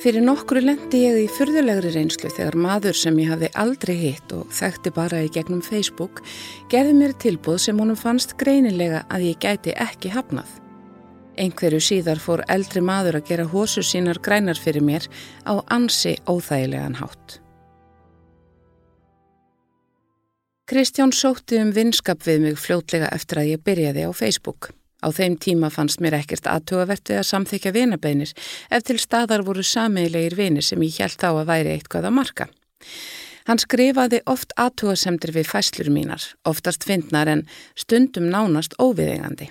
Fyrir nokkru lendi ég í fyrðulegri reynslu þegar maður sem ég hafði aldrei hitt og þekkti bara í gegnum Facebook gerði mér tilbúð sem honum fannst greinilega að ég gæti ekki hafnað. Einhverju síðar fór eldri maður að gera hósu sínar grænar fyrir mér á ansi óþægilegan hátt. Kristján sótti um vinskap við mig fljótlega eftir að ég byrjaði á Facebook. Á þeim tíma fannst mér ekkert aðtugavert við að samþykja vinabeinir ef til staðar voru sameilegir vinir sem ég held þá að væri eitthvað að marka. Hann skrifaði oft aðtugasemdir við fæslur mínar, oftast fyndnar en stundum nánast óviðegandi.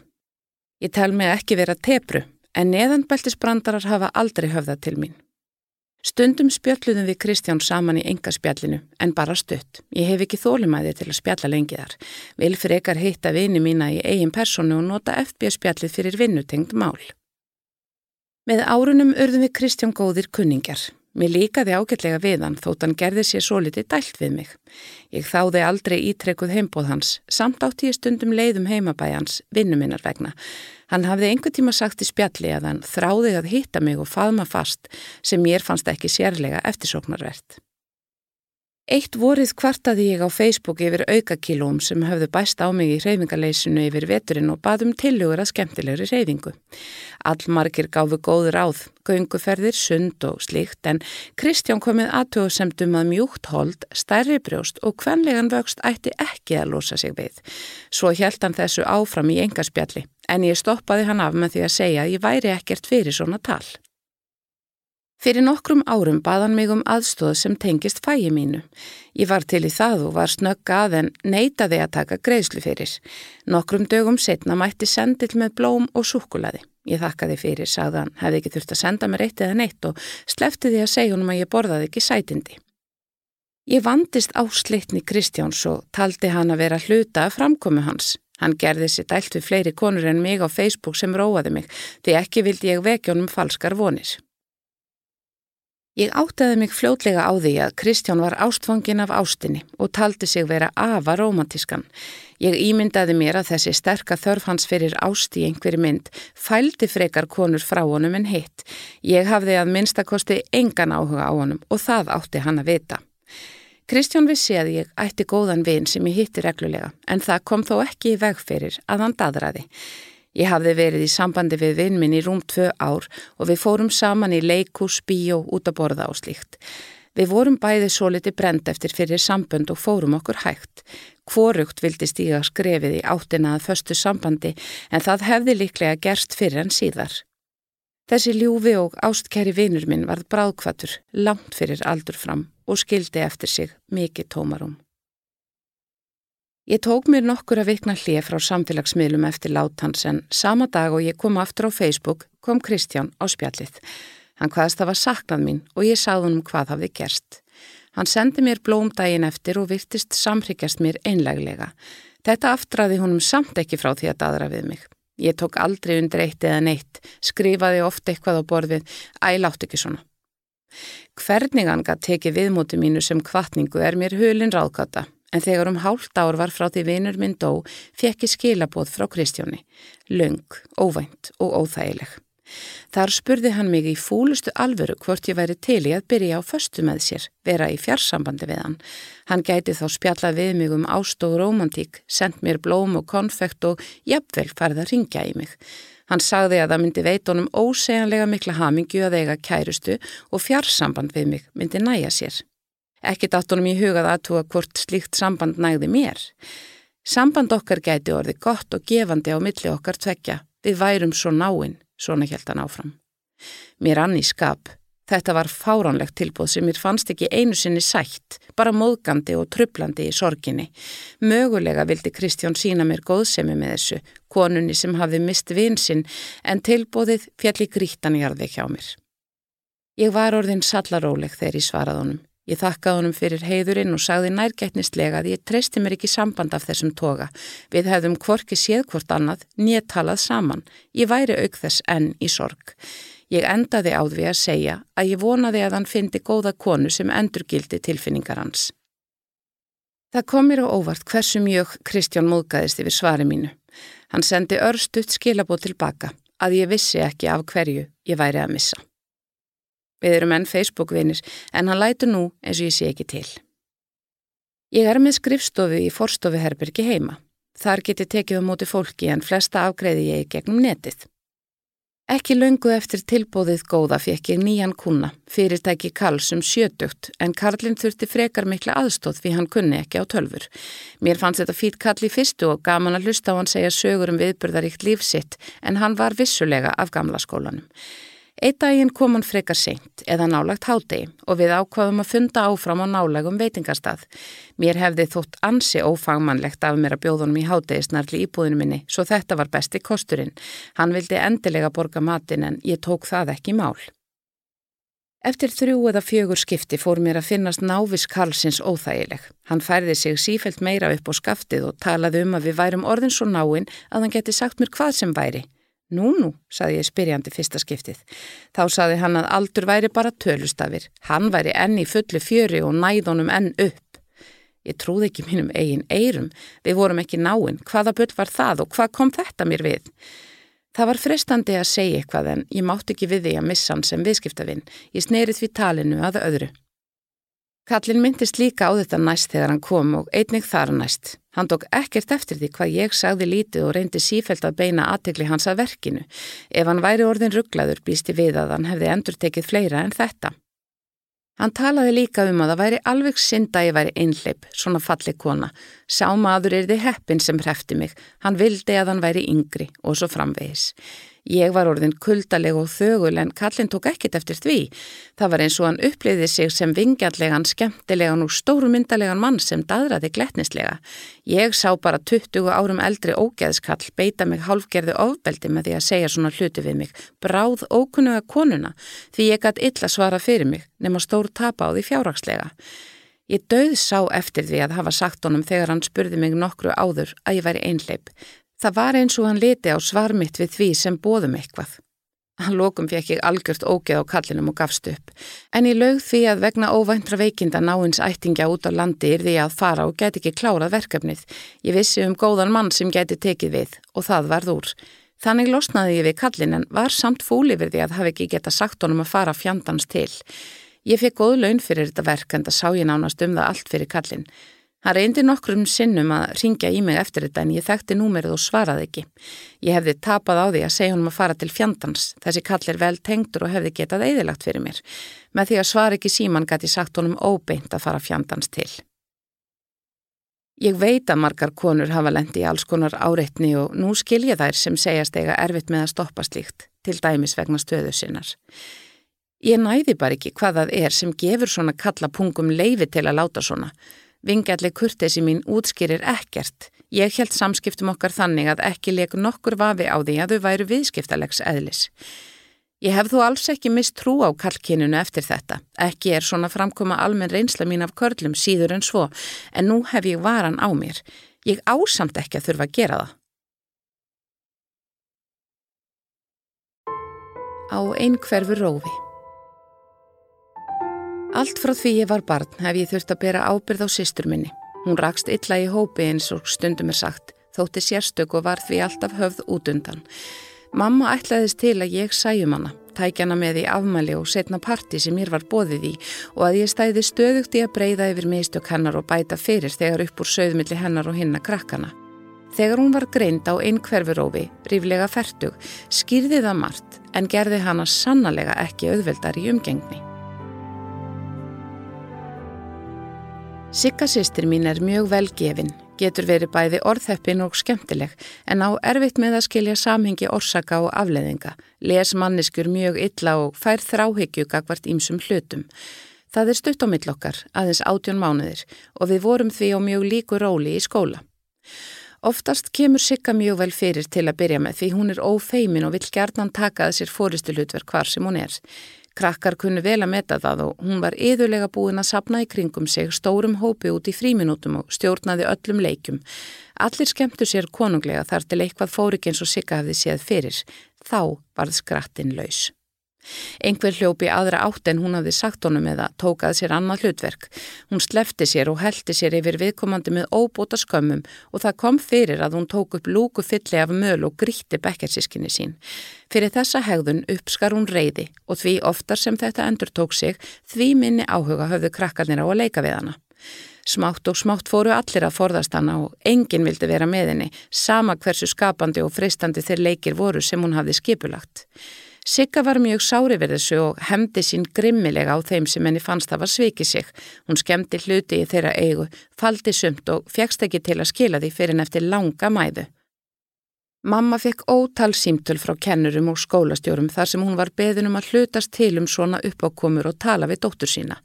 Ég tel mig ekki vera tepru en neðanbeltisbrandarar hafa aldrei höfðað til mín. Stundum spjalluðum við Kristján saman í enga spjallinu, en bara stutt. Ég hef ekki þólumæði til að spjalla lengiðar. Vil fyrir ekkar hitta vini mína í eigin personu og nota FB spjallið fyrir vinnutengt mál. Með árunum urðum við Kristján góðir kunningjar. Mér líkaði ágætlega við hann þótt hann gerði sér svo litið dælt við mig. Ég þáði aldrei ítrekkuð heimbóð hans, samt átt ég stundum leiðum heimabæjans, vinnuminnar vegna. Hann hafði einhver tíma sagt í spjalli að hann þráði að hitta mig og faðma fast sem mér fannst ekki sérlega eftirsóknarvert. Eitt vorið kvartaði ég á Facebook yfir aukakílóm sem höfðu bæst á mig í reyfingarleysinu yfir veturinn og baðum tilugur að skemmtilegri reyfingu. Allmargir gáfu góður áð, gönguferðir, sund og slíkt en Kristján komið aðtöðsemdum að mjúkt hold, stærri brjóst og hvenlegan vöxt ætti ekki að losa sig við. Svo held hann þessu áfram í engaspjalli en ég stoppaði hann af með því að segja að ég væri ekkert fyrir svona tal. Fyrir nokkrum árum baðan mig um aðstóð sem tengist fæi mínu. Ég var til í það og var snögg að en neytaði að taka greiðslu fyrir. Nokkrum dögum setna mætti sendil með blóm og súkulaði. Ég þakkaði fyrir, sagðan, hefði ekki þurft að senda mér eitt eða neitt og slefti því að segja honum að ég borðaði ekki sætindi. Ég vandist áslitni Kristjáns og taldi hann að vera hluta af framkomi hans. Hann gerði sér dælt við fleiri konur en mig á Facebook sem róaði mig því ekki vildi ég vekja honum falskar vonir. Ég áttaði mig fljótlega á því að Kristján var ástfangin af ástinni og taldi sig vera afa romantískan. Ég ímyndaði mér að þessi sterka þörf hans fyrir ást í einhverju mynd fældi frekar konur frá honum en hitt. Ég hafði að minnstakosti engan áhuga á honum og það átti hann að vita. Kristján vissi að ég ætti góðan vin sem ég hitti reglulega en það kom þó ekki í vegferir að hann dadraði. Ég hafði verið í sambandi við vinn minn í rúm tvö ár og við fórum saman í leikús, bíó, út að borða og slíkt. Við vorum bæði svo liti brend eftir fyrir sambönd og fórum okkur hægt. Hvorugt vildi stíga skrefið í áttina að föstu sambandi en það hefði líklega gerst fyrir en síðar. Þessi ljúfi og ástkæri vinnur minn varð bráðkvatur, langt fyrir aldur fram og skildi eftir sig mikið tómarum. Ég tók mér nokkur að vikna hlið frá samfélagsmiðlum eftir látans en sama dag og ég kom aftur á Facebook kom Kristján á spjallið. Hann hvaðast það var saknað mín og ég sáð hann um hvað hafði gerst. Hann sendi mér blóm daginn eftir og virtist samhryggjast mér einleglega. Þetta aftraði honum samt ekki frá því að dadra við mig. Ég tók aldrei undir eitt eða neitt, skrifaði ofta eitthvað á borðið, ælátt ekki svona. Hvernig hann gæti tekið viðmóti mínu sem kvartningu er mér hulin ráðgata en þegar um hálft ár var frá því vinur minn dó, fekk ég skilabóð frá Kristjóni. Lung, óvænt og óþægileg. Þar spurði hann mig í fúlustu alvöru hvort ég væri til í að byrja á föstu með sér, vera í fjarsambandi við hann. Hann gæti þá spjalla við mig um ást og romantík, sendt mér blóm og konfekt og jafnvel farið að ringja í mig. Hann sagði að það myndi veit honum óseganlega mikla hamingju að eiga kærustu og fjarsamband við mig myndi næja sér. Ekki dáttunum í hugað aðtúa hvort slíkt samband nægði mér. Samband okkar gæti orði gott og gefandi á milli okkar tvekja. Við værum svo náinn, svona held hann áfram. Mér anni skap. Þetta var fáránlegt tilbúð sem mér fannst ekki einu sinni sætt, bara móðgandi og trublandi í sorginni. Mögulega vildi Kristján sína mér góðsemi með þessu, konunni sem hafði mist vinsinn, en tilbúðið fjalli grítan í arði hjá mér. Ég var orðin sallaróleg þegar ég svaraði honum. Ég þakkaði honum fyrir heiðurinn og sagði nærgætnislega að ég treysti mér ekki samband af þessum toga. Við hefðum kvorki séð hvort annað, nýja talað saman. Ég væri auk þess enn í sorg. Ég endaði á því að segja að ég vonaði að hann fyndi góða konu sem endurgildi tilfinningar hans. Það kom mér á óvart hversu mjög Kristján móðgæðist yfir svari mínu. Hann sendi örstuðt skilabót tilbaka að ég vissi ekki af hverju ég væri að missa. Við erum enn Facebook-vinir en hann lætu nú eins og ég sé ekki til. Ég er með skrifstofu í forstofuherbergi heima. Þar geti tekið á móti fólki en flesta afgreði ég gegnum netið. Ekki löngu eftir tilbóðið góða fekk ég nýjan kuna, fyrirtæki Karls um sjötugt, en Karlinn þurfti frekar mikla aðstóð því hann kunni ekki á tölfur. Mér fannst þetta fít Karl í fyrstu og gaman að hlusta á hann segja sögur um viðburðaríkt lífsitt, en hann var vissulega af gamla skólanum. Eitt daginn kom hann frekar seint eða nálagt hádegi og við ákvaðum að funda áfram á nálegum veitingastað. Mér hefði þótt ansi ófagmannlegt af mér að bjóðunum í hádegisnarli íbúðinu minni svo þetta var besti kosturinn. Hann vildi endilega borga matin en ég tók það ekki mál. Eftir þrjú eða fjögur skipti fór mér að finnast návis Karlsins óþægileg. Hann færði sig sífelt meira upp á skaftið og talaði um að við værum orðin svo náinn að hann geti sagt mér hvað sem væri. Nú, nú, saði ég spyrjandi fyrsta skiptið. Þá saði hann að aldur væri bara tölustafir. Hann væri enn í fullu fjöri og næðunum enn upp. Ég trúði ekki mínum eigin eirum. Við vorum ekki náinn. Hvaða bull var það og hvað kom þetta mér við? Það var frestandi að segja eitthvað en ég mátt ekki við því að missa hann sem viðskiptavinn. Ég snerið því talinu að öðru. Kallin myndist líka á þetta næst þegar hann kom og einnig þar næst. Hann tók ekkert eftir því hvað ég sagði lítið og reyndi sífælt að beina aðtegli hans að verkinu. Ef hann væri orðin rugglaður býsti við að hann hefði endur tekið fleira en þetta. Hann talaði líka um að það væri alveg synd að ég væri einleip, svona falli kona. Sá maður er þið heppin sem hrefti mig. Hann vildi að hann væri yngri og svo framvegis. Ég var orðin kuldaleg og þögul en kallin tók ekkit eftir því. Það var eins og hann uppliði sig sem vingjallegan, skemmtilegan og stórumyndalegan mann sem daðraði gletnislega. Ég sá bara 20 árum eldri ógeðskall beita mig hálfgerðu ofbeldi með því að segja svona hluti við mig. Bráð ókunnuga konuna því ég gætt illa svara fyrir mig nema stór tapa á því fjárrakslega. Ég döð sá eftir því að hafa sagt honum þegar hann spurði mig nokkru áður að ég væri einleip. Það var eins og hann liti á svarmitt við því sem bóðum eitthvað. Hann lókum fekk ég algjört ógeð á kallinum og gafst upp, en ég lögð því að vegna óvæntra veikinda náins ættingja út á landi er því að fara og geti ekki klárað verkefnið. Ég vissi um góðan mann sem geti tekið við og það varð úr. Þannig losnaði ég við kallin en var samt fúli við því að hafi ekki geta sagt honum að fara fjandans til. Ég fekk góð laun fyrir þetta verk en það sá ég nánast um það allt fyrir kallin. Hann reyndi nokkrum sinnum að ringja í mig eftir þetta en ég þekkti númerið og svaraði ekki. Ég hefði tapað á því að segja honum að fara til fjandans. Þessi kall er vel tengdur og hefði getað eðilagt fyrir mér. Með því að svara ekki síman gæti sagt honum óbeint að fara fjandans til. Ég veit að margar konur hafa lendi í alls konar áreitni og nú skilja þær sem segjast eiga erfitt með að stoppa slíkt, til dæmis vegna stöðu sinnar. Ég næði bara ekki hvað það er sem gefur svona kallapungum leifi til að láta svona. Vingalli kurtesi mín útskýrir ekkert. Ég held samskiptum okkar þannig að ekki leikur nokkur vafi á því að þau væru viðskiptalegs eðlis. Ég hef þú alls ekki mist trú á kalkinunu eftir þetta. Ekki er svona framkoma almenn reynsla mín af körlum síður en svo, en nú hef ég varan á mér. Ég ásamt ekki að þurfa að gera það. Á einhverfu rófi. Allt frá því ég var barn hef ég þurft að bera ábyrð á sýstur minni. Hún rakst illa í hópi eins og stundum er sagt, þótti sérstök og var því alltaf höfð út undan. Mamma ætlaðist til að ég sæjum hana, tækjana með í afmæli og setna parti sem mér var bóðið í og að ég stæði stöðugt í að breyða yfir miðstök hennar og bæta fyrir þegar upp úr söðmilli hennar og hinna krakkana. Þegar hún var greint á einn hverfurófi, ríflega færtug, skýrði það margt en gerði hana sannlega ekki auðveldar í umgengni. Sigga sýstir mín er mjög velgefin, getur verið bæði orðheppin og skemmtileg en á erfitt með að skilja samhengi orsaka og afleðinga, les manniskur mjög illa og fær þráhyggju gagvart ímsum hlutum. Það er stutt á millokkar, aðeins átjón mánuðir og við vorum því á mjög líku róli í skóla. Oftast kemur Sigga mjög vel fyrir til að byrja með því hún er ófeimin og vill gerðan taka að sér fóristulutverk hvar sem hún er. Krakkar kunnu vel að meta það og hún var yðurlega búin að sapna í kringum sig stórum hópi út í fríminútum og stjórnaði öllum leikum. Allir skemmtu sér konunglega þar til eitthvað fóri ekki eins og sigga hafði séð fyrir. Þá varð skrattin laus. Engver hljópi aðra átt en hún hafði sagt honum eða tókað sér annað hlutverk. Hún slefti sér og heldi sér yfir viðkomandi með óbúta skömmum og það kom fyrir að hún tók upp lúku fylli af möl og gríti bekkersískinni sín. Fyrir þessa hegðun uppskar hún reyði og því oftar sem þetta endur tók sig, því minni áhuga höfðu krakkarnir á að leika við hana. Smátt og smátt fóru allir að forðast hana og enginn vildi vera með henni, sama hversu skapandi og freistandi þeir leikir voru sem hún hafði skipulagt. Sigga var mjög sári við þessu og hefndi sín grimmilega á þeim sem henni fannst það var svikið sig. Hún skemmti hluti í þeirra eigu, faldi sumt og fegst ekki til að skila því fyrir neftir langa mæðu. Mamma fekk ótal símtöl frá kennurum og skólastjórum þar sem hún var beðin um að hlutast til um svona uppákomur og tala við dóttur sína.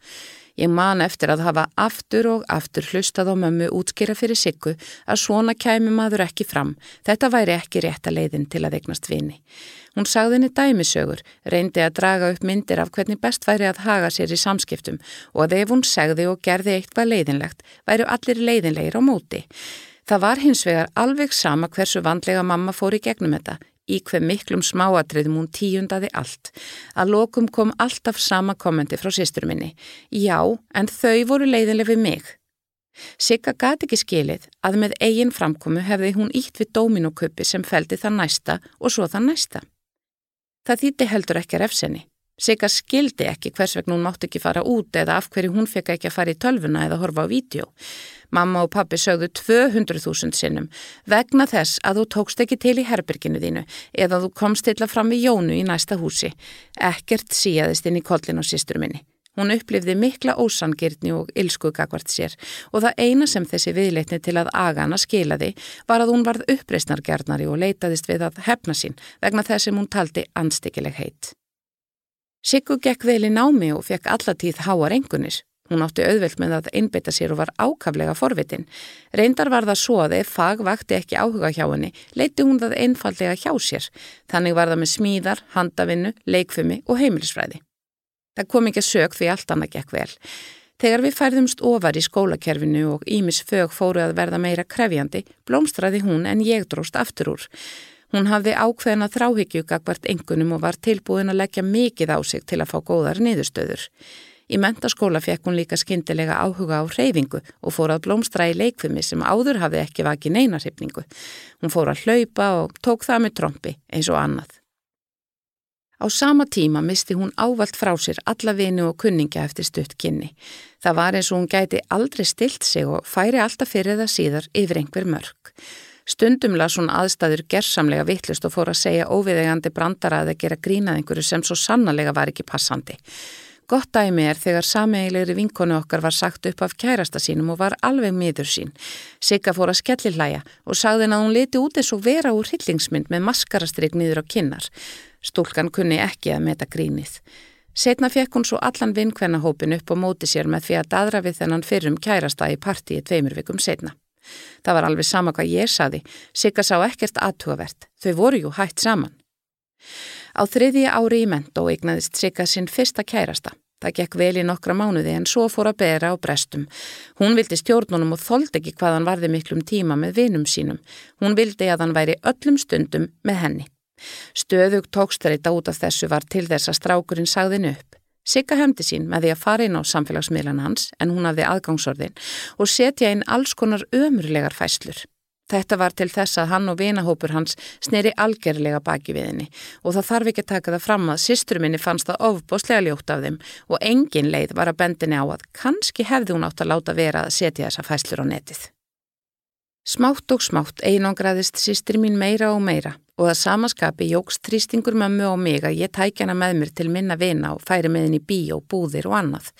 Ég man eftir að hafa aftur og aftur hlustað á mömmu útskýra fyrir Siggu að svona kæmi maður ekki fram. Þetta væri ekki rétta leiðin til að eignast vini. Hún sagði henni dæmisögur, reyndi að draga upp myndir af hvernig best væri að haga sér í samskiptum og að ef hún segði og gerði eitthvað leiðinlegt, væru allir leiðinlegir á móti. Það var hins vegar alveg sama hversu vandlega mamma fór í gegnum þetta í hver miklum smáatriðum hún tíundaði allt. Að lokum kom alltaf sama kommenti frá sýstur minni. Já, en þau voru leiðileg við mig. Sigga gati ekki skilið að með eigin framkomu hefði hún ítt við dóminóköpi sem feldi það næsta og svo það næsta. Það þýtti heldur ekki refsenni. Sigga skildi ekki hvers vegna hún mátti ekki fara út eða af hverju hún fekk ekki að fara í tölvuna eða horfa á vídeo. Mamma og pappi sögðu 200.000 sinnum vegna þess að þú tókst ekki til í herbyrginu þínu eða þú komst til að fram við Jónu í næsta húsi. Ekkert síaðist inn í kollin og sístur minni. Hún upplifði mikla ósangirtni og ilskugakvart sér og það eina sem þessi viðleitni til að agana skilaði var að hún varð uppreysnargjarnari og leitaðist við að hefna sín vegna þess sem hún taldi anstíkileg heit. Siggu gekk vel í námi og fekk allatíð háar engunir. Hún átti auðvelt með að einbeita sér og var ákaflega forvitin. Reyndar var það svo að ef fag vakti ekki áhuga hjá henni, leiti hún það einfallega hjá sér. Þannig var það með smíðar, handavinnu, leikfumi og heimilisfræði. Það kom ekki að sög því allt annað gekk vel. Þegar við færðumst ofar í skólakerfinu og Ímis fög fóru að verða meira krefjandi, blómstraði hún en ég dróst aftur úr. Hún hafði ákveðina þráhyggju gagvart engunum og var tilbúin að leggja mikið á sig til að fá góðar niðurstöður. Í mentaskóla fekk hún líka skindilega áhuga á reyfingu og fór að blómstra í leikfumi sem áður hafði ekki vakið neinarhyfningu. Hún fór að hlaupa og tók það með trombi eins og annað. Á sama tíma misti hún ávalt frá sér alla vini og kunningja eftir stutt kynni. Það var eins og hún gæti aldrei stilt sig og færi alltaf fyrir það síðar yfir einhver mörg. Stundum las hún aðstæður gerðsamlega vittlust og fór að segja óviðegandi brandara að það gera grínað einhverju sem svo sannlega var ekki passandi. Gott dæmi er þegar sameigilegri vinkonu okkar var sagt upp af kærasta sínum og var alveg miður sín. Sigga fór að skelli hlæja og sagði henn að hún leti út eins og vera úr hillingsmynd með maskarastrygg nýður á kinnar. Stúlkan kunni ekki að meta grínið. Setna fekk hún svo allan vinkvennahópin upp og móti sér með því að dadra við þennan fyrrum kærasta í partíi tveimur vikum setna. Það var alveg sama hvað ég saði, Sigga sá ekkert aðtugavert, þau voru jú hægt saman. Á þriðji ári í mentó eignaðist Sigga sinn fyrsta kærasta. Það gekk vel í nokkra mánuði en svo fór að bera á brestum. Hún vildi stjórnunum og þóldi ekki hvað hann varði miklum tíma með vinum sínum. Hún vildi að hann væri öllum stundum með henni. Stöðug tókstreita út af þessu var til þess að strákurinn sagðin upp. Sigga hefndi sín með því að fara inn á samfélagsmiðlan hans en hún hafði aðgangsorðin og setja inn alls konar ömurlegar fæslur. Þetta var til þess að hann og vinahópur hans sneri algerlega baki við henni og það þarf ekki að taka það fram að sýstruminni fannst það ofboslega ljótt af þeim og engin leið var að bendinni á að kannski hefði hún átt að láta vera að setja þessa fæslur á netið. Smátt og smátt einangraðist sýstri mín meira og meira og að samaskapi jógst þrýstingur mömmu og mig að ég tækja hana með mér til minna vina og færi með henni bí og búðir og annað.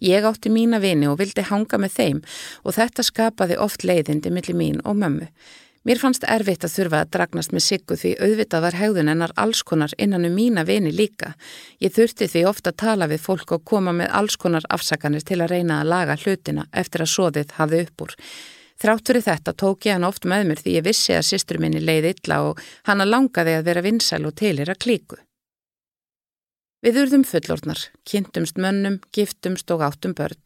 Ég átti mína vini og vildi hanga með þeim og þetta skapaði oft leiðindi millir mín og mömmu. Mér fannst erfitt að þurfa að dragnast með siggu því auðvitað var hegðun ennar alls konar innan um mína vini líka. Ég þurfti því ofta að tala við fólk og koma með alls konar afsakanir til að reyna að laga hlutina eftir að soðið hafði upp úr. Þrátt fyrir þetta tók ég hann oft með mér því ég vissi að sýstur minni leið illa og hanna langaði að vera vinsæl og tilir að klíku. Við urðum fullornar, kynntumst mönnum, giftumst og áttum börn.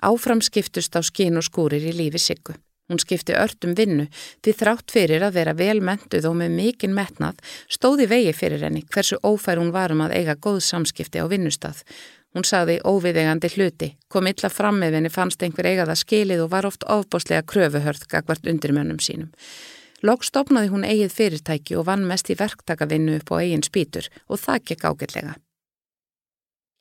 Áfram skiptust á skín og skúrir í lífi Siggu. Hún skipti örtum vinnu því þrátt fyrir að vera vel mentuð og með mikinn metnað stóði vegi fyrir henni hversu ófær hún varum að eiga góð samskipti á vinnustað. Hún sagði óviðegandi hluti, kom illa fram ef henni fannst einhver eigaða skilið og var oft ofbáslega kröfuhörð gagvart undirmönnum sínum. Lók stopnaði hún eigið fyrirtæki og vann mest í verktakavinnu upp á eigin spýtur og það gekk ágætlega.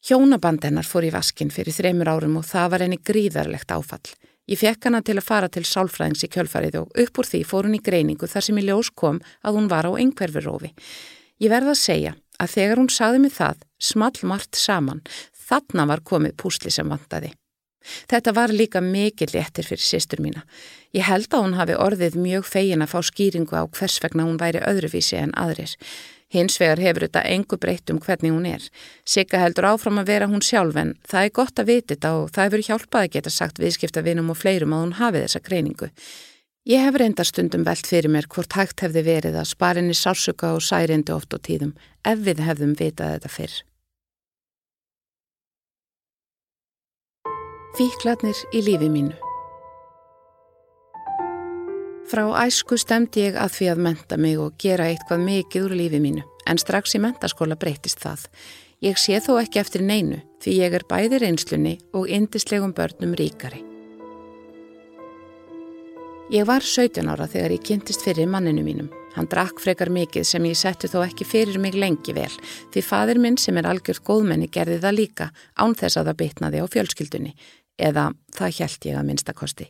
Hjónabandennar fór í vaskin fyrir þreymur árum og það var henni gríðarlegt áfall. Ég fekk hana til að fara til sálfræðings í kjölfarið og upp úr því fór hún í greiningu þar sem í ljós kom að hún var á einhverfurófi. Ég verða að segja að þegar hún saði mig það, small margt saman, þarna var komið púsli sem vantaði. Þetta var líka mikið léttir fyrir sýstur mína. Ég held að hún hafi orðið mjög fegin að fá skýringu á hvers vegna hún væri öðruvísi en aðrir. Hins vegar hefur þetta engu breytt um hvernig hún er. Sigga heldur áfram að vera hún sjálf en það er gott að viti þetta og það hefur hjálpað að geta sagt viðskiptavinum og fleirum að hún hafi þessa greiningu. Ég hef reyndar stundum velt fyrir mér hvort hægt hefði verið að sparinni sásuka og særindi oft á tíðum ef við hefðum vitað þetta fyrr. Fíklarnir í lífi mínu Frá æsku stemdi ég að því að menta mig og gera eitthvað mikið úr lífi mínu, en strax í mentaskóla breytist það. Ég sé þó ekki eftir neinu, því ég er bæði reynslunni og indislegum börnum ríkari. Ég var 17 ára þegar ég kynntist fyrir manninu mínum. Hann drakk frekar mikið sem ég setti þó ekki fyrir mig lengi vel, því fadir minn sem er algjörð góðmenni gerði það líka án þess að það bitnaði á fjölskyldunni, eða það hjælt ég að minnstakosti.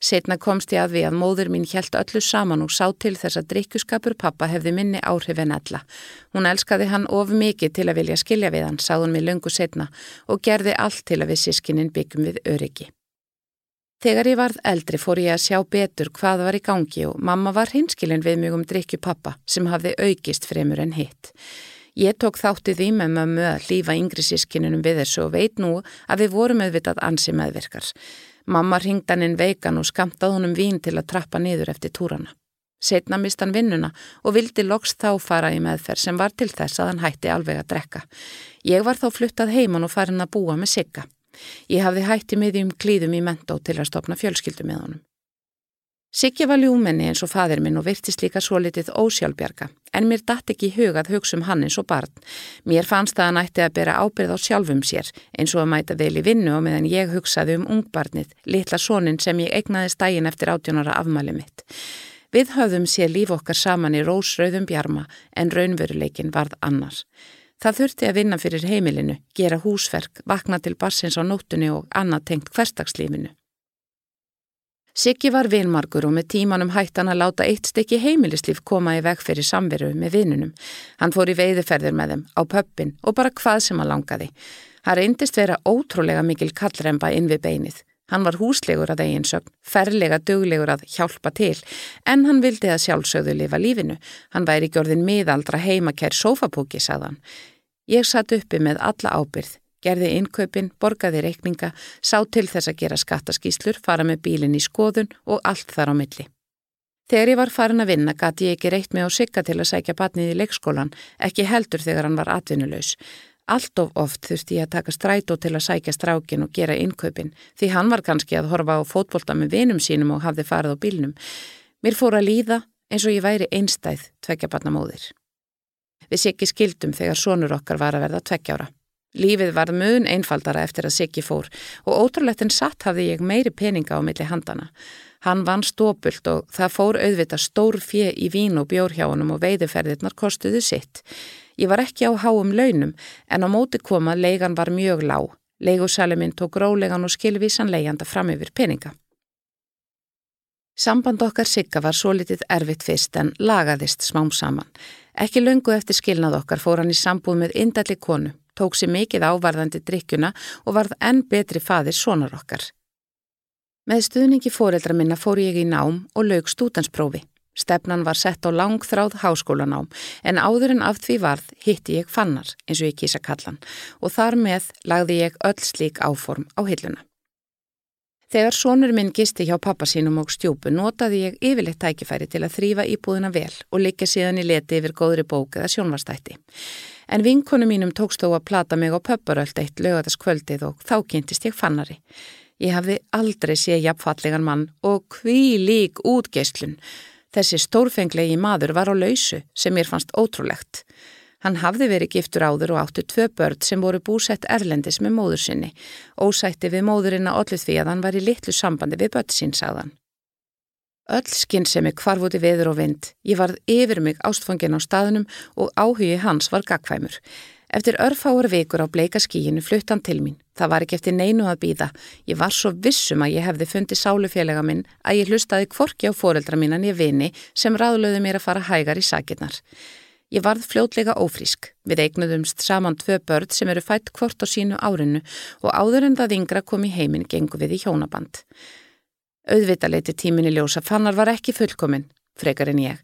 Setna komst ég að við að móður mín hjælt öllu saman og sá til þess að drikkjuskapur pappa hefði minni áhrif en ella. Hún elskaði hann of mikið til að vilja skilja við hann, sáðun mig lungu setna og gerði allt til að við sískinin byggjum við öryggi. Þegar ég varð eldri fór ég að sjá betur hvað var í gangi og mamma var hinskilin við mjög um drikkju pappa sem hafði aukist fremur en hitt. Ég tók þátti því með mömmu að lífa yngri sískinunum við þessu og veit nú að við vorum auðvitað ansi meðverkar. Mamma ringd hann inn veikan og skamtað honum vín til að trappa niður eftir túrana. Setna mist hann vinnuna og vildi loks þá fara í meðferð sem var til þess að hann hætti alveg að drekka. Ég var þá fluttað heiman og farin að búa með sigga. Ég hafði hætti miðjum klíðum í mentó til að stopna fjölskyldu með honum. Siggi var ljúmenni eins og fadir minn og virtist líka svo litið ósjálfbjarga, en mér dætt ekki hugað hugsa um hann eins og barn. Mér fannst það að hann ætti að bera ábyrð á sjálfum sér, eins og að mæta vel í vinnu og meðan ég hugsaði um ungbarnið, litla sónin sem ég egnaði stægin eftir átjónara afmæli mitt. Við höfðum sér líf okkar saman í rósröðum bjarma, en raunveruleikin varð annars. Það þurfti að vinna fyrir heimilinu, gera húsverk, vakna til barsins á nóttunni og annað tengt hverstagslífinu. Siggi var vinmarkur og með tímanum hættan að láta eitt stykki heimilislíf koma í veg fyrir samveru með vinunum. Hann fór í veiðuferðir með þeim, á pöppin og bara hvað sem hann langaði. Hann reyndist vera ótrúlega mikil kallremba inn við beinið. Hann var húslegur að eigin sögn, ferlega duglegur að hjálpa til, en hann vildi að sjálfsögðu lifa lífinu. Hann væri gjörðin miðaldra heimakær sofapóki, sagðan. Ég satt uppi með alla ábyrð, gerði innkaupin, borgaði reikninga, sá til þess að gera skattaskíslur, fara með bílinn í skoðun og allt þar á milli. Þegar ég var farin að vinna gati ég ekki reitt mig á sigga til að sækja batnið í leikskólan, ekki heldur þegar hann var atvinnulegs. Allt of oft þurfti ég að taka strætó til að sækja strákin og gera innkaupin, því hann var kannski að horfa á fótbolta með vinum sínum og hafði farið á bílnum. Mér fór að líða eins og ég væri einstæð tvekja batnamóðir. Við sikki skildum þegar sonur okkar var að verða tvekjára. Lífið var mun einfaldara eftir að Siggi fór og ótrúlegt en satt hafði ég meiri peninga á milli handana. Hann vann stópult og það fór auðvita stór fjö í vín og bjór hjá honum og veiðuferðirnar kostuðu sitt. Ég var ekki á háum launum en á móti koma leigan var mjög lág. Leigusaliminn tók rólegan og skilvísan leigjanda fram yfir peninga. Samband okkar Sigga var svo litið erfitt fyrst en lagaðist smám saman. Ekki löngu eftir skilnað okkar fór hann í sambúð með indalli konu tók sér mikið ávarðandi drikkjuna og varð enn betri faðir sonar okkar. Með stuðningi fóreldra minna fór ég í nám og lög stúdansprófi. Stefnan var sett á langþráð háskólanám en áður en af því varð hitti ég fannar eins og ég kýsa kallan og þar með lagði ég öll slík áform á hilluna. Þegar sonur minn gisti hjá pappa sínum og stjópu notaði ég yfirleitt tækifæri til að þrýfa íbúðina vel og liggja síðan í leti yfir góðri bók eða sjónvastætti. En vinkonu mínum tókst þó að plata mig á pöpparöld eitt lögataskvöldið og þá kynntist ég fannari. Ég hafði aldrei séð jafnfallegan mann og hví lík útgeislun. Þessi stórfenglegi maður var á lausu sem mér fannst ótrúlegt. Hann hafði verið giftur áður og áttu tvö börn sem voru búsett erlendis með móður sinni. Ósætti við móðurinn að ollu því að hann var í litlu sambandi við börn sín, sagðan. Öll skinnsemi kvarfúti veður og vind. Ég varð yfir mig ástfangin á staðunum og áhugi hans var gagkvæmur. Eftir örfáur vikur á bleika skíinu flutt hann til mín. Það var ekki eftir neinu að býða. Ég var svo vissum að ég hefði fundið sálufélaga minn að ég hlustaði kvorki á foreldra mín en ég vini sem ráðlöðu mér að fara hægar í sakirnar. Ég varð fljótlega ófrísk. Við eignuðumst saman tvö börn sem eru fætt hvort á sínu árinu og áður en það yngra kom í heiminn gengu við í hjónaband. Auðvitaleiti tíminni ljósa fannar var ekki fullkominn, frekar en ég,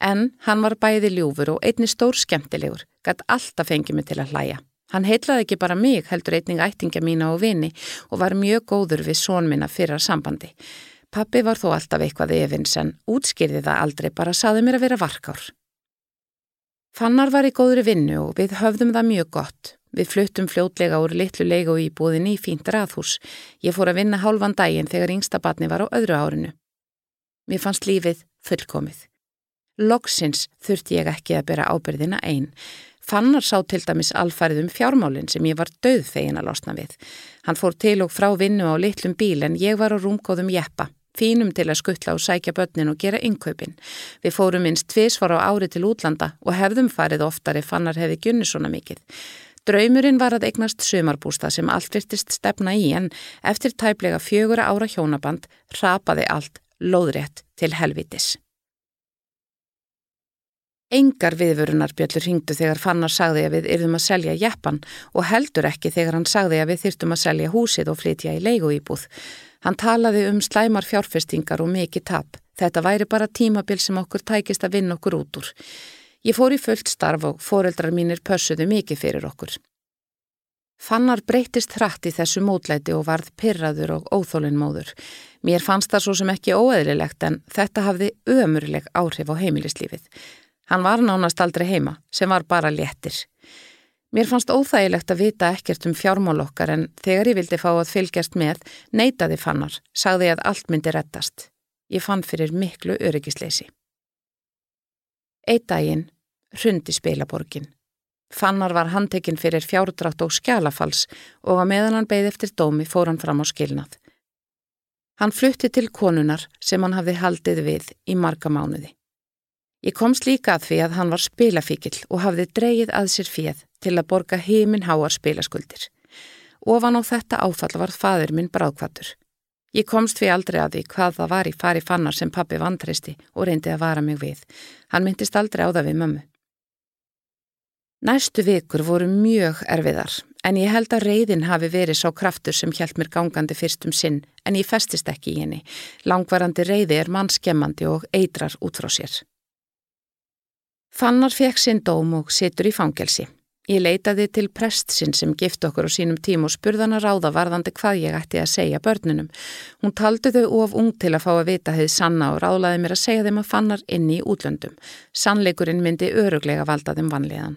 en hann var bæði ljúfur og einni stór skemmtilegur, gætt alltaf fengið mig til að hlæja. Hann heitlaði ekki bara mig, heldur einning ættinga mína og vini og var mjög góður við sónminna fyrra sambandi. Pappi var þó alltaf eitthvað efins en útskýrði það aldrei bara saði mér að vera varkár. Fannar var í góðri vinnu og við höfðum það mjög gott. Við fluttum fljótlega úr litlu leigu í búðinni í fínt raðhús. Ég fór að vinna hálfan daginn þegar yngsta batni var á öðru árinu. Mér fannst lífið fullkomið. Loksins þurfti ég ekki að bera ábyrðina einn. Fannar sá til dæmis alfærið um fjármálinn sem ég var döð fegin að losna við. Hann fór til og frá vinnu á litlum bíl en ég var á rúmgóðum jeppa. Fínum til að skuttla og sækja börnin og gera innkaupin. Við fórum minst tvísvar á ári til útlanda og hefðum farið oftar ef fannar hefði gjunni svona mikið. Draumurinn var að eignast sömarbústa sem allt virtist stefna í en eftir tæplega fjögura ára hjónaband rapaði allt loðrétt til helvitis. Engar viðvörunarbjöllur hringdu þegar Fannar sagði að við yrðum að selja jeppan og heldur ekki þegar hann sagði að við þyrtum að selja húsið og flytja í leiguýbúð. Hann talaði um slæmar fjárfestingar og mikið tap. Þetta væri bara tímabil sem okkur tækist að vinna okkur út úr. Ég fór í fullt starf og foreldrar mínir pössuðu mikið fyrir okkur. Fannar breytist hratt í þessu mótlæti og varð pyrraður og óþólinnmóður. Mér fannst það svo sem ekki óeðlilegt en þetta hafði ömurleg áhrif á heimilislífið. Hann var nánast aldrei heima, sem var bara léttir. Mér fannst óþægilegt að vita ekkert um fjármál okkar en þegar ég vildi fá að fylgjast með, neytaði Fannar, sagði að allt myndi rettast. Ég fann fyrir miklu öryggisleysi. Eitt daginn hrundi spilaborgin. Fannar var handtekinn fyrir fjárdrátt og skjálafals og að meðan hann beigð eftir dómi fór hann fram á skilnað. Hann flutti til konunar sem hann hafði haldið við í marga mánuði. Ég komst líka að því að hann var spilafíkil og hafði dreyið að sér fjöð til að borga heiminn háar spilaskuldir. Ofan á þetta áfall var fadur minn bráðkvatur. Ég komst fyrir aldrei að því hvað það var í fari fannar sem pappi vantristi og reyndi að vara mig við. Hann myndist aldrei á það við mömmu. Næstu vikur voru mjög erfiðar en ég held að reyðin hafi verið sá kraftur sem hjælt mér gangandi fyrstum sinn en ég festist ekki í henni. Langvarandi reyði er mannskemmandi og eitrar út frá sér. Fannar fekk sinn dóm og situr í fangelsi. Ég leitaði til prestsinn sem gift okkur á sínum tím og spurðan að ráða varðandi hvað ég ætti að segja börnunum. Hún taldi þau of ung til að fá að vita hefði sanna og ráðlaði mér að segja þeim að fannar inni í útlöndum. Sannleikurinn myndi öruglega valda þeim vanliðan.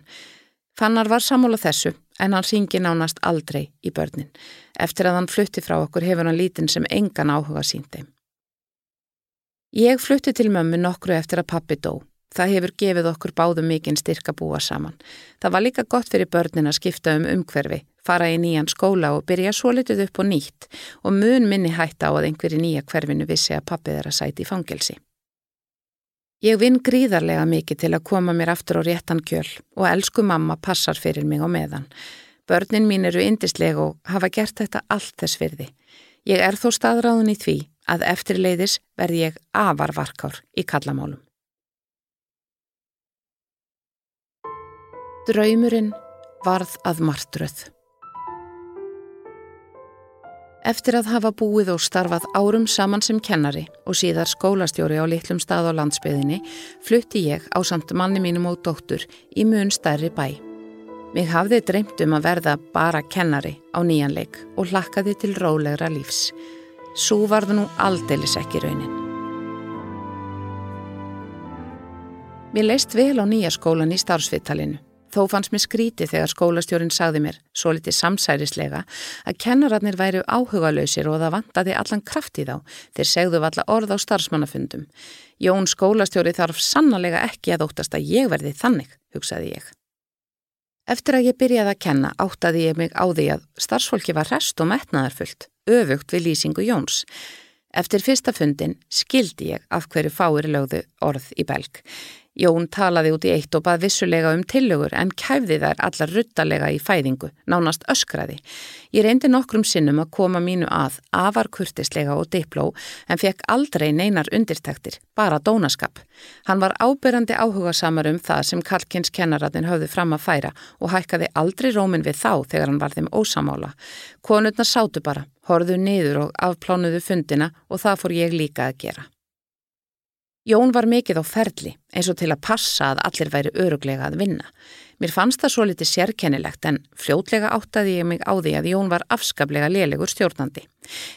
Fannar var sammála þessu en hann ringi nánast aldrei í börnin. Eftir að hann flutti frá okkur hefur hann lítinn sem engan áhuga síndi. Ég flutti til mömmu nokkru eftir að pappi dó. Það hefur gefið okkur báðum mikinn styrk að búa saman. Það var líka gott fyrir börnin að skipta um umhverfi, fara í nýjan skóla og byrja svo litið upp og nýtt og mun minni hætta á að einhverju nýja hverfinu vissi að pappið er að sæti í fangelsi. Ég vinn gríðarlega mikið til að koma mér aftur á réttan kjöl og elsku mamma passar fyrir mig á meðan. Börnin mín eru indislega og hafa gert þetta allt þess virði. Ég er þó staðráðun í því að eftirleiðis verð ég afarvarkár í kallamálum. Draumurinn varð að martröð. Eftir að hafa búið og starfað árum saman sem kennari og síðar skólastjóri á litlum stað á landsbyðinni flutti ég á samt manni mínum og dóttur í mun stærri bæ. Mig hafði dreymt um að verða bara kennari á nýjanleik og hlakkaði til rólegra lífs. Svo varðu nú aldeilis ekki raunin. Mér leist vel á nýjaskólan í starfsvittalinu. Þó fannst mér skríti þegar skólastjórin sagði mér, svo litið samsærislega, að kennararnir væri áhugalöysir og það vantaði allan kraft í þá, þeir segðu valla orð á starfsmannafundum. Jón skólastjóri þarf sannlega ekki að óttast að ég verði þannig, hugsaði ég. Eftir að ég byrjaði að kenna áttaði ég mig á því að starfsfólki var rest og metnaðarfullt, öfugt við lýsingu Jóns. Eftir fyrsta fundin skildi ég af hverju fáir lögðu orð í belg. Jón talaði út í eitt og bað vissulega um tillögur en kæfði þær allar ruttalega í fæðingu, nánast öskraði. Ég reyndi nokkrum sinnum að koma mínu að, afar kurtislega og dipló en fekk aldrei neinar undirtæktir, bara dónaskap. Hann var ábyrrandi áhuga samar um það sem Kalkins kennaratin höfðu fram að færa og hækkaði aldrei rómin við þá þegar hann var þeim ósamála. Konurna sátu bara, horðu niður og afplánuðu fundina og það fór ég líka að gera. Jón var mikið á ferli eins og til að passa að allir væri öruglega að vinna. Mér fannst það svo litið sérkennilegt en fljótlega áttaði ég mig á því að Jón var afskaplega lélegur stjórnandi.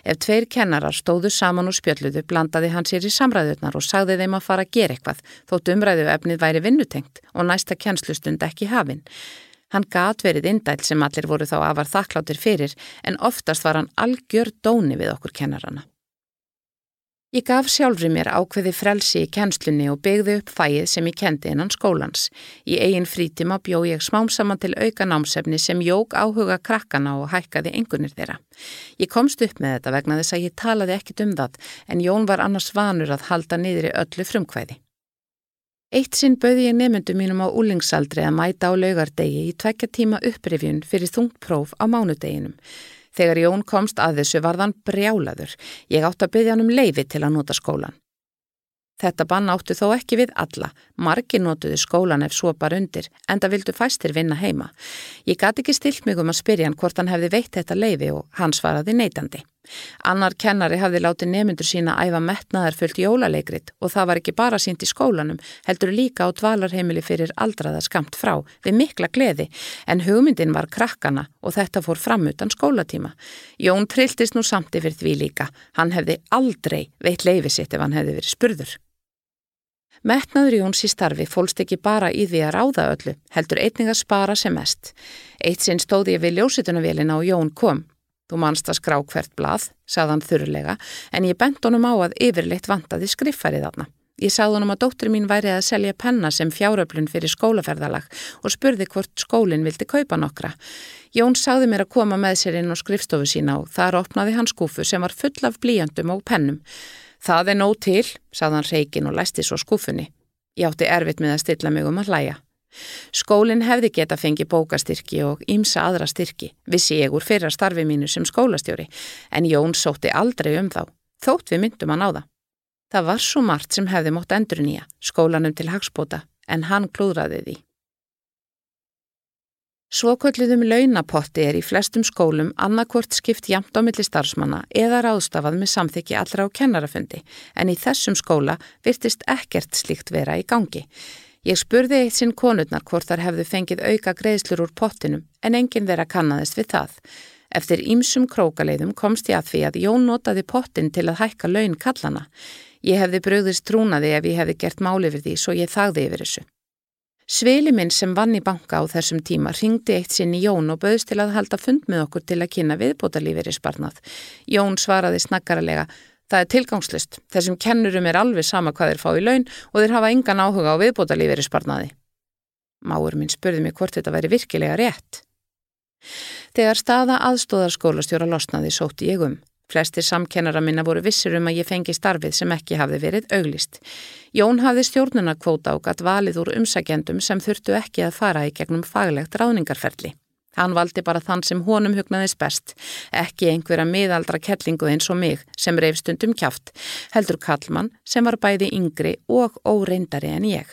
Ef tveir kennarar stóðu saman og spjölluðu blandaði hann sér í samræðurnar og sagði þeim að fara að gera eitthvað þótt umræðu efnið væri vinnutengt og næsta kennslustund ekki hafinn. Hann gat verið indæl sem allir voru þá afar þakkláttir fyrir en oftast var hann algjör dóni við okkur kennarana. Ég gaf sjálfri mér ákveði frelsi í kennslunni og byggði upp fæið sem ég kendi innan skólans. Í eigin frítima bjó ég smám saman til auka námsefni sem jók áhuga krakkana og hækkaði engunir þeirra. Ég komst upp með þetta vegna þess að ég talaði ekkit um það en Jón var annars vanur að halda niður í öllu frumkvæði. Eitt sinn bauði ég nefndu mínum á úlingsaldri að mæta á laugardegi í tvekja tíma upprifjun fyrir þungpróf á mánudeginum. Þegar Jón komst að þessu varðan brjálaður. Ég átt að byggja hann um leifi til að nota skólan. Þetta bann áttu þó ekki við alla. Margi notuði skólan ef svo bara undir, en það vildu fæstir vinna heima. Ég gati ekki stilt mig um að spyrja hann hvort hann hefði veitt þetta leifi og hann svaraði neitandi. Annar kennari hafði látið nemyndur sína æfa metnaðar fullt jólaleikrit og það var ekki bara sínt í skólanum, heldur líka á dvalarheimili fyrir aldraða skamt frá við mikla gleði, en hugmyndin var krakkana og þetta fór fram utan skólatíma. Jón trilltist nú samt yfir því líka, hann hefði aldrei veitt leifi sitt ef hann hefði verið spurður. Metnaður Jóns í starfi fólst ekki bara í því að ráða öllu, heldur einning að spara sem mest. Eitt sinn stóði ég við ljósitunavélina og Jón kom. Þú manst að skrá hvert blað, sagðan þurrlega, en ég bent honum á að yfirleitt vantaði skriffarið þarna. Ég sagði honum að dóttur mín væri að selja penna sem fjáröflun fyrir skólaferðalag og spurði hvort skólinn vildi kaupa nokkra. Jón sagði mér að koma með sér inn á skrifstofu sína og þar opnaði hans skúfu sem var full af blíjandum og pennum. Það er nóg til, sagðan reikin og læsti svo skúfunni. Ég átti erfitt með að stilla mig um að hlæja. Skólinn hefði geta fengið bókastyrki og ímsa aðra styrki, vissi ég úr fyrra starfi mínu sem skólastjóri, en Jón sótti aldrei um þá, þótt við myndum hann á það. Var svo margt sem hefði mótt endur nýja, skólanum til hagspóta, en hann klúðraði því. Svokvöldluðum launapotti er í flestum skólum annarkvort skipt jamt á milli starfsmanna eða ráðstafað með samþykji allra á kennarafundi, en í þessum skóla virtist ekkert slíkt vera í gangi. Ég spurði eitt sinn konurnar hvort þar hefðu fengið auka greiðslur úr pottinum en enginn vera kannadist við það. Eftir ímsum krókaleiðum komst ég að því að Jón notaði pottin til að hækka laun kallana. Ég hefði bröðist trúnaði ef ég hefði gert máli fyrir því svo ég þagði yfir þessu. Svili minn sem vann í banka á þessum tíma ringdi eitt sinn í Jón og bauðst til að halda fund með okkur til að kynna viðbótalífið í sparnað. Jón svaraði snakkaralega Það er tilgangslist. Þessum kennurum er alveg sama hvað þeir fá í laun og þeir hafa engan áhuga á viðbótalífeyri sparnaði. Máur minn spurði mig hvort þetta væri virkilega rétt. Þegar staða aðstóðarskólastjóra losnaði sótti ég um. Flestir samkennara minna voru vissir um að ég fengi starfið sem ekki hafði verið auglist. Jón hafði stjórnunarkvóta og gatt valið úr umsækjendum sem þurftu ekki að fara í gegnum faglegt ráðningarferli. Hann valdi bara þann sem honum hugnaðist best, ekki einhverja miðaldra kellingu eins og mig sem reyf stundum kjáft, heldur Kallmann sem var bæði yngri og óreindari en ég.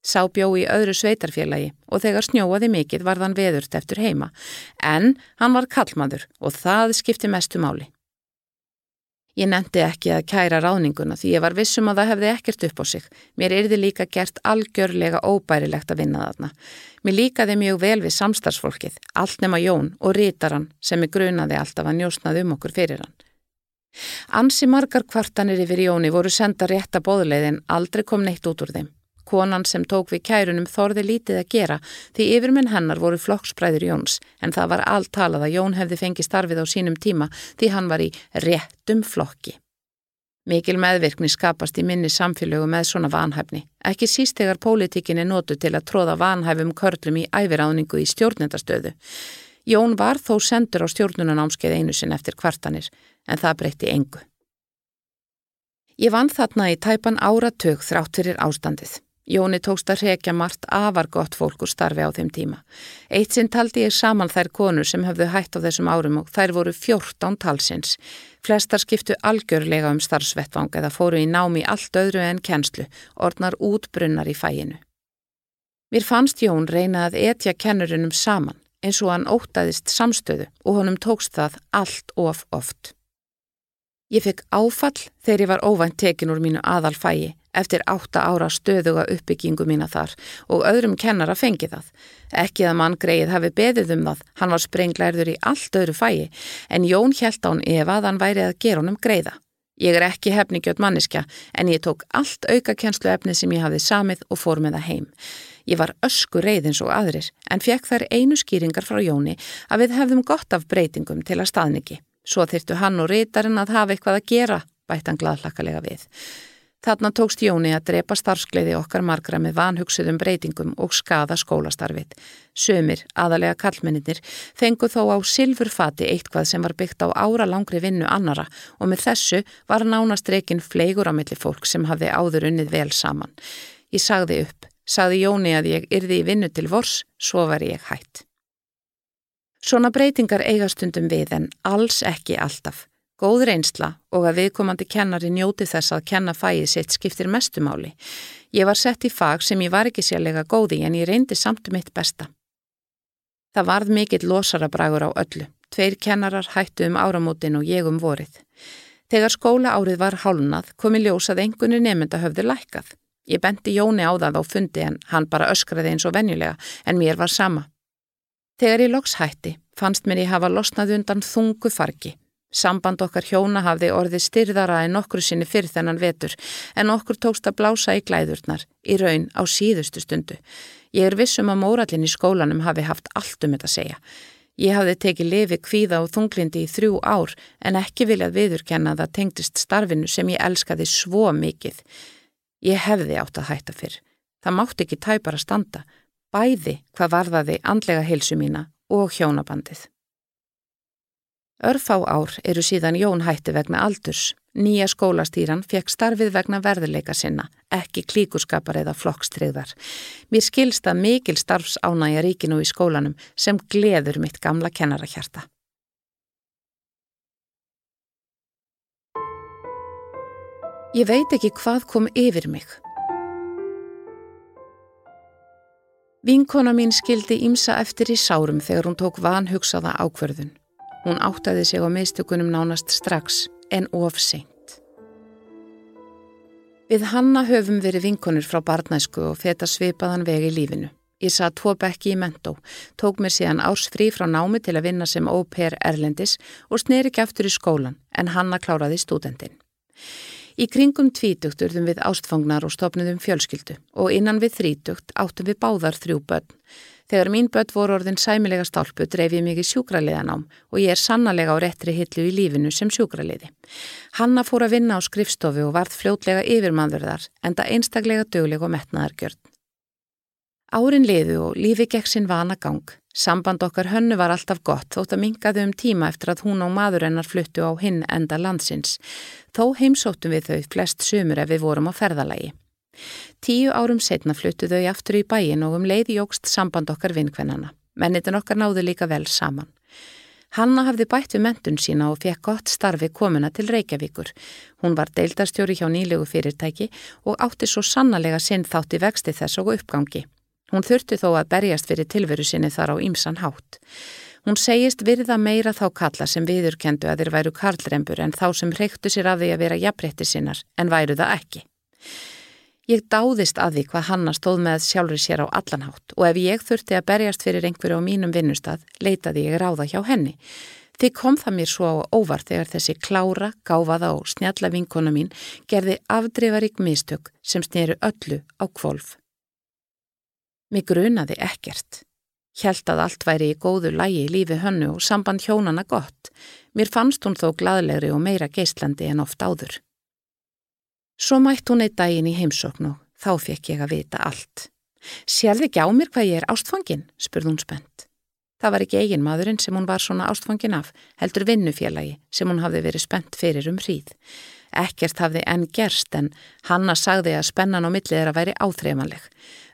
Sá bjó í öðru sveitarfélagi og þegar snjóaði mikill var þann veðurt eftir heima, en hann var kallmaður og það skipti mestu máli. Ég nefndi ekki að kæra ráðninguna því ég var vissum að það hefði ekkert upp á sig. Mér erði líka gert algjörlega óbærilegt að vinna þarna. Mér líkaði mjög vel við samstarfsfólkið, allt nema Jón og rítaran sem ég grunaði alltaf að njósnaði um okkur fyrir hann. Ansi margar kvartanir yfir Jóni voru senda rétta bóðleið en aldrei kom neitt út úr þeim. Konan sem tók við kærunum þorði lítið að gera því yfirmenn hennar voru flokksbræður Jóns en það var allt talað að Jón hefði fengið starfið á sínum tíma því hann var í réttum flokki. Mikil meðvirkni skapast í minni samfélögu með svona vanhæfni. Ekki síst þegar pólitíkin er nótu til að tróða vanhæfum körlum í æfiráðningu í stjórnendastöðu. Jón var þó sendur á stjórnunanámskeið einu sinn eftir kvartanir en það breytti engu. Ég vann þarna í tæpan áratug þrátt fyrir ástandið. Jóni tókst að rekja margt afar gott fólk úr starfi á þeim tíma. Eitt sinn taldi ég saman þær konur sem höfðu hætt á þessum árum og þær voru 14 talsins. Flestar skiptu algjörlega um starfsvettvang eða fóru í námi allt öðru en kennslu, orðnar útbrunnar í fæinu. Mér fannst Jón reyna að etja kennurinnum saman eins og hann ótaðist samstöðu og honum tókst það allt of oft. Ég fekk áfall þegar ég var óvænt tekin úr mínu aðalfægi eftir átta ára stöðuga uppbyggingu mína þar og öðrum kennara fengi það. Ekki að mann greið hafi beðið um það, hann var sprenglærður í allt öðru fægi en Jón held án ef að hann væri að gera honum greiða. Ég er ekki hefningjöld manniska en ég tók allt auka kennslu efni sem ég hafði samið og fór með það heim. Ég var ösku reyðins og aðrir en fekk þær einu skýringar frá Jóni að við hefðum gott af breytingum til að staðniki. Svo þyrtu hann og reytarinn að hafa eitthvað að gera, bætt hann gladlakalega við. Þarna tókst Jóni að drepa starfskleiði okkar margra með vanhugsuðum breytingum og skada skólastarfið. Sömur, aðalega kallmenninir, fengu þó á silfurfati eitthvað sem var byggt á ára langri vinnu annara og með þessu var nánast reygin fleigur á milli fólk sem hafði áður unnið vel saman. Ég sagði upp, sagði Jóni að ég yrði í vinnu til vors, svo var ég hætt. Svona breytingar eigastundum við en alls ekki alltaf. Góð reynsla og að viðkomandi kennari njóti þess að kenna fæið sitt skiptir mestumáli. Ég var sett í fag sem ég var ekki sérlega góði en ég reyndi samt mitt besta. Það varð mikill losarabragur á öllu. Tveir kennarar hættu um áramótin og ég um vorið. Þegar skóla árið var hálnað komi ljósað engunni nefnda höfðu lækkað. Ég bendi Jóni á það á fundi en hann bara öskraði eins og venjulega en mér var sama. Þegar ég loks hætti fannst mér ég hafa losnað undan þungu fargi. Samband okkar hjóna hafði orðið styrðara en nokkru sinni fyrir þennan vetur en okkur tókst að blása í glæðurnar, í raun á síðustu stundu. Ég er vissum að mórallin í skólanum hafi haft allt um þetta að segja. Ég hafði tekið lifi kvíða og þunglindi í þrjú ár en ekki viljað viðurkenna að það tengdist starfinu sem ég elskaði svo mikið. Ég hefði átt að hætta fyrr. Það mátti ekki tæpar að standa bæði hvað varðaði andlega heilsu mína og hjónabandið. Örfá ár eru síðan Jón hætti vegna aldurs. Nýja skólastýran fekk starfið vegna verðuleika sinna, ekki klíkurskapar eða flokkstriðar. Mér skilsta mikil starfsánægja ríkinu í skólanum sem gleður mitt gamla kennarakjarta. Ég veit ekki hvað kom yfir mig. Vinkona mín skildi ímsa eftir í sárum þegar hún tók vanhugsaða ákverðun. Hún áttaði sig á meðstökunum nánast strax en ofseint. Við hanna höfum verið vinkonur frá barnæsku og feta svipaðan vegi lífinu. Ég sað tvo bekki í mentó, tók mér síðan árs frí frá námi til að vinna sem au-pair erlendis og sneri ekki aftur í skólan en hanna kláraði stúdendin. Í kringum tvítugt urðum við ástfangnar og stopnum fjölskyldu og innan við þrítugt áttum við báðar þrjú börn. Þegar mín börn voru orðin sæmilega stálpu dreif ég mikið sjúkraliðanám og ég er sannlega á réttri hillu í lífinu sem sjúkraliði. Hanna fór að vinna á skrifstofu og varð fljótlega yfirmanverðar enda einstaklega dögleg og metnaðargjörn. Árin liðu og lífi gekk sinn vana gang. Samband okkar hönnu var alltaf gott þótt að mingaðu um tíma eftir að hún og maður hennar fluttu á hinn enda landsins. Þó heimsóttum við þau flest sömur ef við vorum á ferðalagi. Tíu árum setna fluttu þau aftur í bæin og um leiði jógst samband okkar vinkvennana. Mennitin okkar náðu líka vel saman. Hanna hafði bætt við mentun sína og fekk gott starfi komuna til Reykjavíkur. Hún var deildarstjóri hjá nýlegu fyrirtæki og átti svo sannlega sinn þátti vexti þess og uppgangi. Hún þurfti þó að berjast fyrir tilveru sinni þar á ýmsan hátt. Hún segist virða meira þá kalla sem viðurkendu að þeir væru karlrembur en þá sem reyktu sér af því að vera jafnrétti sinnar en væru það ekki. Ég dáðist að því hvað Hanna stóð með sjálfur sér á allanhátt og ef ég þurfti að berjast fyrir einhverju á mínum vinnustad leitaði ég ráða hjá henni. Þið kom það mér svo á óvart þegar þessi klára, gáfaða og snjalla vinkona mín gerði afdreifarík mistök sem sneru öllu á kvolf. Mig grunaði ekkert. Hjælt að allt væri í góðu lægi í lífi hönnu og samband hjónana gott. Mér fannst hún þó gladlegri og meira geistlandi en oft áður. Svo mætt hún eitt daginn í heimsókn og þá fekk ég að vita allt. Sjálf ekki á mér hvað ég er ástfangin, spurð hún spennt. Það var ekki eigin maðurinn sem hún var svona ástfangin af, heldur vinnufélagi sem hún hafði verið spennt fyrir um hríð. Ekkert hafði enn gerst en Hanna sagði að spennan á millið að væri áþreifanleg.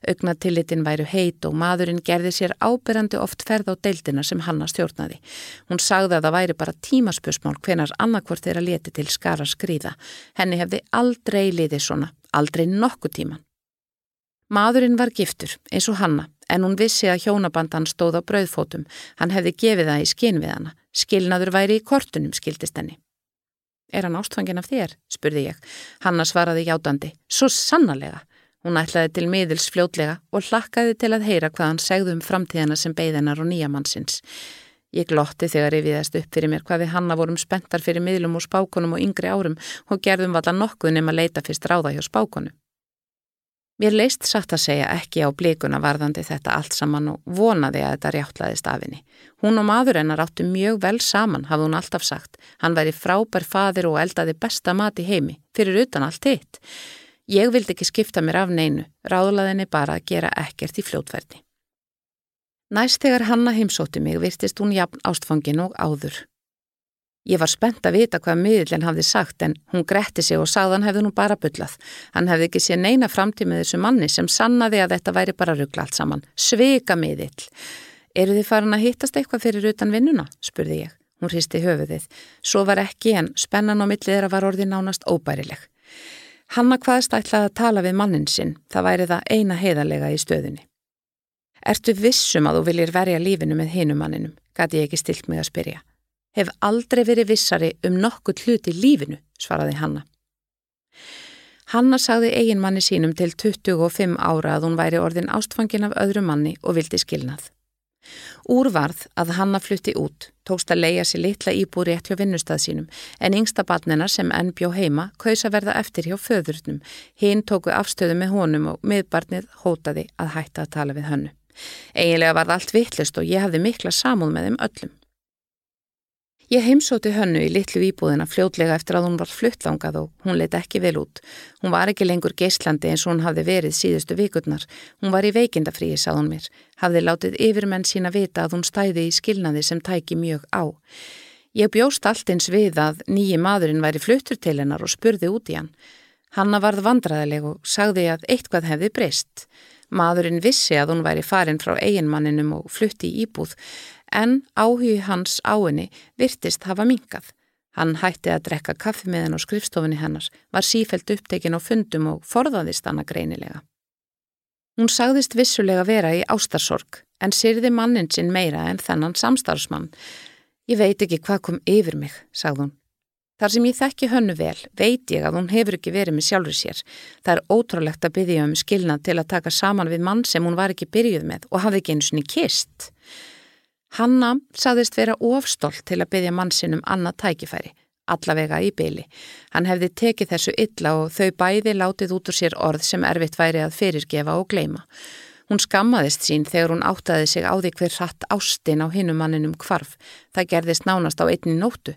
Ögnatilitin væru heit og maðurinn gerði sér ábyrjandi oft ferð á deildina sem Hanna stjórnaði. Hún sagði að það væri bara tímaspösmál hvenar annarkvort þeirra leti til skara skrýða. Henni hefði aldrei liðið svona, aldrei nokku tíman. Maðurinn var giftur, eins og Hanna, en hún vissi að hjónabandan stóð á brauðfótum. Hann hefði gefið það í skinn við hana. Skilnaður væri í kortunum, skildist henni. Er hann ástfangin af þér? spurði ég. Hanna svaraði játandi. Svo sannarlega. Hún ætlaði til miðils fljótlega og hlakkaði til að heyra hvað hann segði um framtíðana sem beigðinar og nýjamannsins. Ég glotti þegar ég viðast upp fyrir mér hvað við Hanna vorum spenntar fyrir miðlum og spákonum og yngri árum og gerðum valla nokkuð nema leita fyrst ráða hjá spákonu. Mér leist satt að segja ekki á blíkuna varðandi þetta allt saman og vonaði að þetta rjáttlaðist af henni. Hún og maður hennar áttu mjög vel saman, hafði hún alltaf sagt. Hann væri frábær fadir og eldaði besta mat í heimi, fyrir utan allt hitt. Ég vildi ekki skipta mér af neinu, ráðlaðinni bara að gera ekkert í fljótverdi. Næst þegar Hanna heimsótti mig virtist hún jafn ástfangin og áður. Ég var spennt að vita hvað miðlinn hafði sagt en hún gretti sig og sagði hann hefði nú bara byllað. Hann hefði ekki séð neina framtíð með þessu manni sem sannaði að þetta væri bara ruggla allt saman. Sveika miðill. Eru þið farin að hittast eitthvað fyrir utan vinnuna? spurði ég. Hún hristi höfuðið. Svo var ekki en spennan á millið þeirra var orðið nánast óbærileg. Hanna hvaðst ætlaði að tala við mannin sinn. Það væri það eina heiðarlega í stöðunni. Ertu vissum að þú viljir verja lífinu með hinumanninum? Gati ég ekki stilt mig að spyrja hef aldrei verið vissari um nokkuð hlut í lífinu, svaraði Hanna. Hanna sagði eigin manni sínum til 25 ára að hún væri orðin ástfangin af öðru manni og vildi skilnað. Úrvarð að Hanna flutti út, tókst að leia sér litla íbúr rétt hjá vinnustað sínum, en yngsta batnina sem enn bjó heima kaus að verða eftir hjá föðurnum. Hinn tóku afstöðu með honum og miðbarnið hótaði að hætta að tala við hönnu. Eginlega var það allt vittlust og ég hafði mikla samúð með þeim öllum. Ég heimsóti hönnu í litlu íbúðina fljótlega eftir að hún var fluttlangað og hún leitt ekki vel út. Hún var ekki lengur geislandi eins og hún hafði verið síðustu vikurnar. Hún var í veikindafríi, sað hún mér. Hafði látið yfirmenn sína vita að hún stæði í skilnaði sem tæki mjög á. Ég bjóst allt eins við að nýji maðurinn væri fluttur til hennar og spurði út í hann. Hanna varð vandraðileg og sagði að eitthvað hefði breyst. Maðurinn vissi að hún væri farin frá eiginmanninum og flutti í íbúð en áhugi hans á henni virtist hafa mingað. Hann hætti að drekka kaffi með henn á skrifstofunni hennar, var sífælt upptekin á fundum og forðaðist hana greinilega. Hún sagðist vissulega vera í ástarsorg, en syrði mannin sinn meira en þennan samstarfsmann. Ég veit ekki hvað kom yfir mig, sagði hún. Þar sem ég þekki hönnu vel, veit ég að hún hefur ekki verið með sjálfur sér. Það er ótrúlegt að byggja um skilnað til að taka saman við mann sem hún var ekki byrjuð með og hafði ekki einu svoni kist. Hanna saðist vera ofstolt til að byggja mannsinnum annað tækifæri, allavega í byli. Hann hefði tekið þessu illa og þau bæði látið út úr sér orð sem erfitt væri að fyrirgefa og gleima. Hún skammaðist sín þegar hún áttaði sig á því hver hratt ástinn á hinumanninum kvarf. Það gerðist nánast á einni nóttu.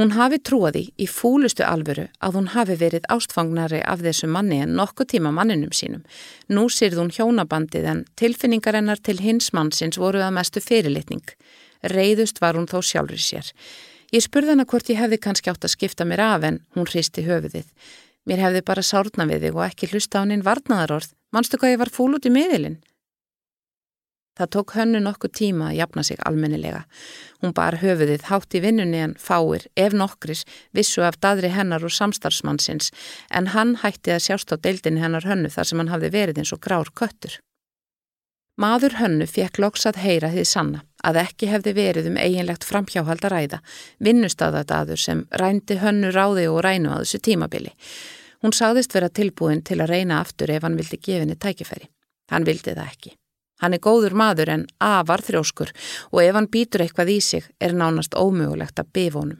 Hún hafi trúaði í fúlustu alvöru að hún hafi verið ástfangnari af þessu manni en nokkuð tíma manninum sínum. Nú sýrð hún hjónabandið en tilfinningarennar til hins mannsins voru að mestu fyrirlitning. Reyðust var hún þó sjálfur sér. Ég spurði hana hvort ég hefði kannski átt að skipta mér af en hún hristi höfuðið. Mér hefði bara sárna við þig og ekki hlusta á hann inn varnaðarorð. Manstu hvað ég var fúl út í miðilinn? Það tók hönnu nokkuð tíma að jafna sig almennilega. Hún bar höfuðið hátt í vinnunni en fáir, ef nokkris, vissu af dadri hennar og samstarfsmannsins en hann hætti að sjást á deildinni hennar hönnu þar sem hann hafði verið eins og grár köttur. Maður hönnu fekk loksað heyra því sanna að ekki hefði verið um eiginlegt framhjáhald að ræða, vinnustadadadur sem rændi hönnu ráði og rænu að þessu tímabili. Hún sagðist vera tilbúin til að reyna aftur ef hann vildi gefinni tækifæri. Hann vildi það ekki. Hann er góður maður en afar þrjóskur og ef hann býtur eitthvað í sig er nánast ómögulegt að bifónum.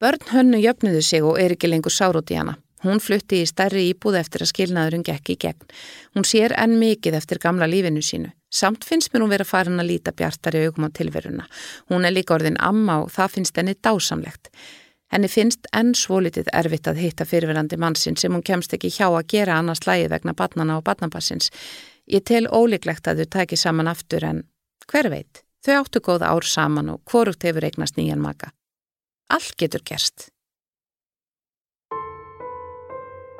Börn hönnu jöfnuðu sig og er ekki lengur sárút í hana. Hún flutti í stærri íbúð eftir að skilnaðurinn gekk í gegn. Hún sér enn mikið eftir gamla lífinu sínu. Samt finnst mér hún vera farin að líta bjartari augum á tilveruna. Hún er líka orðin amma og það finnst henni dásamlegt. Henni finnst enn svolítið erfitt að hitta fyrirverandi mannsinn sem hún kemst ekki hjá að gera annars lægi vegna badnana og badnabassins. Ég tel ólíklegt að þau tæki saman aftur en hver veit, þau áttu góða ár saman og hvorugt hefur eignast nýjan maka. Allt getur gerst.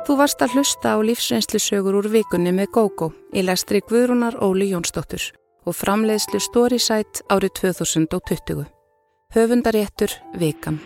Þú varst að hlusta á lífsreynslusögur úr vikunni með GóGó í lestri Guðrúnar Óli Jónsdóttur og framleiðslu Storysight árið 2020. Höfundaréttur Vikan.